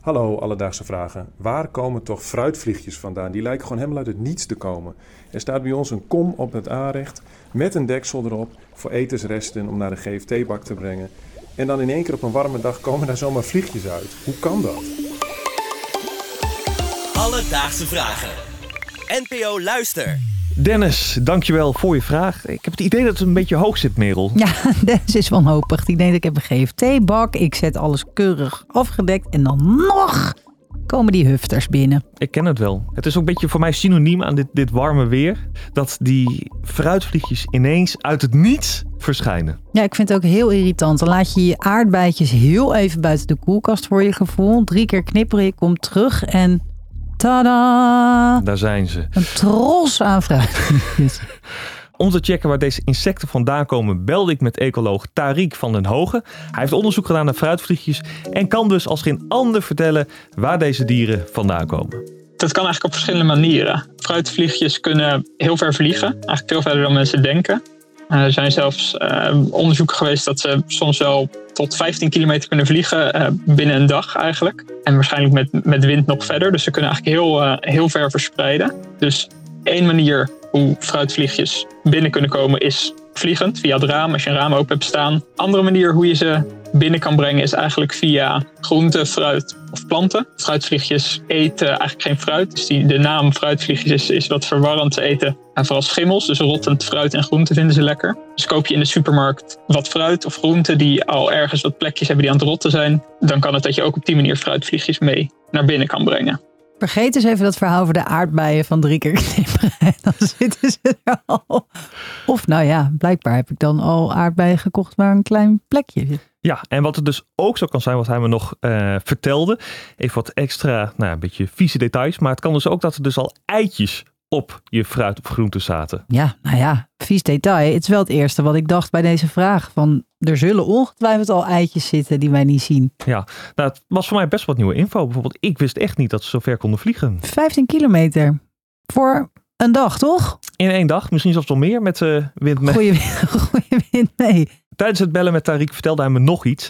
Hallo Alledaagse Vragen. Waar komen toch fruitvliegjes vandaan? Die lijken gewoon helemaal uit het niets te komen. Er staat bij ons een kom op het aanrecht met een deksel erop voor etensresten om naar de GFT-bak te brengen. En dan in één keer op een warme dag komen daar zomaar vliegjes uit. Hoe kan dat? Alledaagse Vragen. NPO Luister. Dennis, dankjewel voor je vraag. Ik heb het idee dat het een beetje hoog zit, Merel. Ja, Dennis is wanhopig. Die denkt, ik heb een GFT-bak. Ik zet alles keurig afgedekt. En dan nog komen die hufters binnen. Ik ken het wel. Het is ook een beetje voor mij synoniem aan dit, dit warme weer. Dat die fruitvliegjes ineens uit het niets verschijnen. Ja, ik vind het ook heel irritant. Dan laat je je aardbeidjes heel even buiten de koelkast voor je gevoel. Drie keer knipperen, je komt terug en tada! Daar zijn ze. Een tros aan fruitvliegjes. Om te checken waar deze insecten vandaan komen, belde ik met ecoloog Tariq van den Hogen. Hij heeft onderzoek gedaan naar fruitvliegjes en kan dus als geen ander vertellen waar deze dieren vandaan komen. Dat kan eigenlijk op verschillende manieren. Fruitvliegjes kunnen heel ver vliegen, eigenlijk veel verder dan mensen denken. Eh, Er zijn zelfs eh, onderzoeken geweest dat ze soms wel tot 15 kilometer kunnen vliegen eh, binnen een dag eigenlijk. En waarschijnlijk met, met wind nog verder. Dus ze kunnen eigenlijk heel, eh, heel ver verspreiden. Dus één manier hoe fruitvliegjes binnen kunnen komen is vliegend via het raam als je een raam open hebt staan. Andere manier hoe je ze binnen kan brengen is eigenlijk via groente, fruit of planten. Fruitvliegjes eten eigenlijk geen fruit. Dus die, de naam fruitvliegjes is, wat verwarrend. Ze eten en vooral schimmels, dus rottend fruit en groente vinden ze lekker. Dus koop je in de supermarkt wat fruit of groente die al ergens wat plekjes hebben die aan het rotten zijn. Dan kan het dat je ook op die manier fruitvliegjes mee naar binnen kan brengen. Vergeet eens even dat verhaal over de aardbeien van drie keer knipperen. Dan zitten ze er al. Of nou ja, blijkbaar heb ik dan al aardbeien gekocht waar een klein plekje zit. Ja, en wat het dus ook zo kan zijn, wat hij me nog eh, vertelde. Even wat extra, nou, een beetje vieze details. Maar het kan dus ook dat er dus al eitjes op je fruit of groente zaten. Ja, nou ja, vies detail. Het is wel het eerste wat ik dacht bij deze vraag. Van, er zullen ongetwijfeld al eitjes zitten die wij niet zien. Ja, nou, het was voor mij best wat nieuwe info. Bijvoorbeeld, ik wist echt niet dat ze zo ver konden vliegen. 15 kilometer voor een dag, toch? In één dag, misschien zelfs wel meer met uh, wind mee. Goeie, goeie wind mee. Tijdens het bellen met Tariq vertelde hij me nog iets.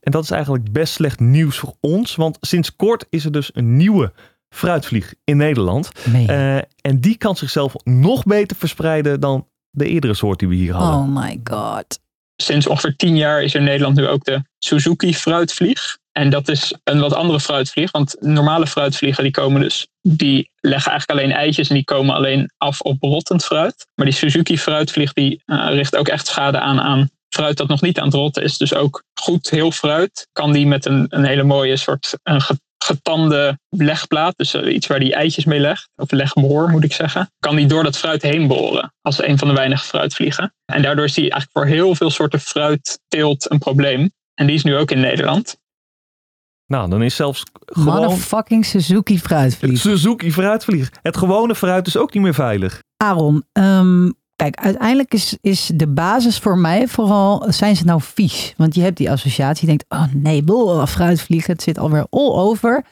En dat is eigenlijk best slecht nieuws voor ons. Want sinds kort is er dus een nieuwe fruitvlieg in Nederland. Nee. Uh, en die kan zichzelf nog beter verspreiden dan de eerdere soort die we hier hadden. Oh my god. Sinds ongeveer tien jaar is er in Nederland nu ook de Suzuki fruitvlieg. En dat is een wat andere fruitvlieg. Want normale fruitvliegen die komen dus, die leggen eigenlijk alleen eitjes en die komen alleen af op rottend fruit. Maar die Suzuki fruitvlieg die uh, richt ook echt schade aan aan fruit dat nog niet aan het rotten is. Dus ook goed heel fruit kan die met een, een hele mooie soort een getande legplaat, dus iets waar die eitjes mee legt, of legboor moet ik zeggen, kan die door dat fruit heen boren als een van de weinige fruitvliegen. En daardoor is die eigenlijk voor heel veel soorten fruitteelt een probleem. En die is nu ook in Nederland. Nou, dan is zelfs gewoon... Motherfucking Suzuki fruitvlieg. Suzuki fruitvlieg. Het gewone fruit is ook niet meer veilig. Aaron, um, kijk, uiteindelijk is, is de basis voor mij vooral, zijn ze nou vies? Want je hebt die associatie, je denkt, oh nee, bol, fruitvliegen, het zit alweer all over.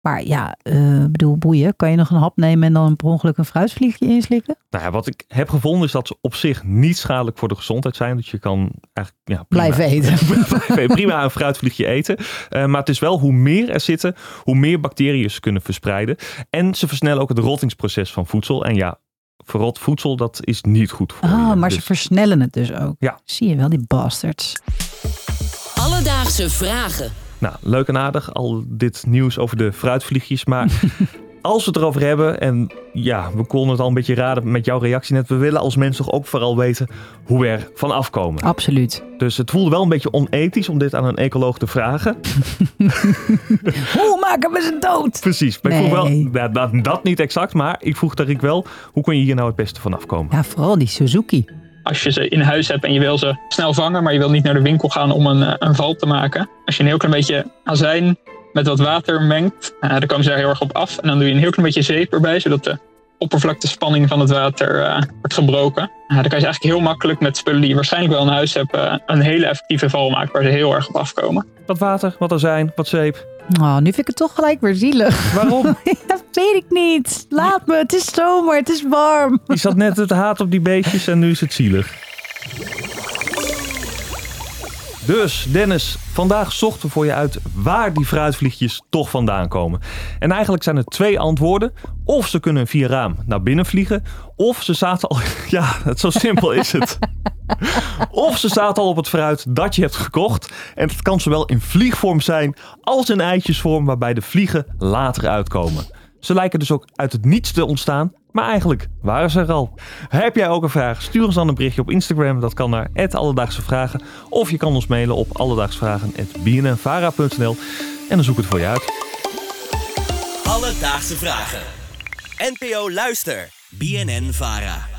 Maar ja, uh, bedoel, boeien, kan je nog een hap nemen en dan per ongeluk een fruitvliegje inslikken? Nou ja, wat ik heb gevonden is dat ze op zich niet schadelijk voor de gezondheid zijn. Dat je kan eigenlijk ja, prima, blijven eten. prima een fruitvliegje eten. Uh, maar het is wel hoe meer er zitten, hoe meer bacteriën ze kunnen verspreiden. En ze versnellen ook het rottingsproces van voedsel. En ja, verrot voedsel, dat is niet goed voor oh, je. maar dus... ze versnellen het dus ook. Ja. Zie je wel, die bastards. Alledaagse vragen. Nou, leuk en aardig, al dit nieuws over de fruitvliegjes. Maar als we het erover hebben, en ja, we konden het al een beetje raden met jouw reactie net. We willen als mensen toch ook vooral weten hoe we er van afkomen. Absoluut. Dus het voelde wel een beetje onethisch om dit aan een ecoloog te vragen. hoe maken we ze dood? Precies. Maar nee. ik vroeg wel, dat, dat, dat niet exact, maar ik vroeg Tariq wel, hoe kun je hier nou het beste van afkomen? Ja, vooral die Suzuki. Als je ze in huis hebt en je wil ze snel vangen, maar je wil niet naar de winkel gaan om een, een val te maken. Als je een heel klein beetje azijn met wat water mengt, uh, dan komen ze daar heel erg op af. En dan doe je een heel klein beetje zeep erbij, zodat de oppervlaktespanning van het water uh, wordt gebroken. Uh, dan kan je eigenlijk heel makkelijk met spullen die je waarschijnlijk wel in huis hebt, uh, een hele effectieve val maken waar ze heel erg op afkomen. Wat water, wat azijn, wat zeep. Oh, nu vind ik het toch gelijk weer zielig. Waarom? dat weet ik niet. Laat me, het is zomer, het is warm. Je zat net het haat op die beestjes en nu is het zielig. Dus Dennis, vandaag zochten we voor je uit waar die fruitvliegjes toch vandaan komen. En eigenlijk zijn er twee antwoorden. Of ze kunnen via raam naar binnen vliegen, of ze zaten al... Ja, het zo simpel is het. Of ze zaten al op het fruit dat je hebt gekocht. En het kan zowel in vliegvorm zijn als in eitjesvorm waarbij de vliegen later uitkomen. Ze lijken dus ook uit het niets te ontstaan, maar eigenlijk waren ze er al. Heb jij ook een vraag? Stuur ons dan een berichtje op Instagram. Dat kan naar Alledaagse Vragen. Of je kan ons mailen op alledaagsvragen.bnnvara.nl en dan zoek ik het voor je uit. Alledaagse Vragen. NPO Luister. BNN Vara.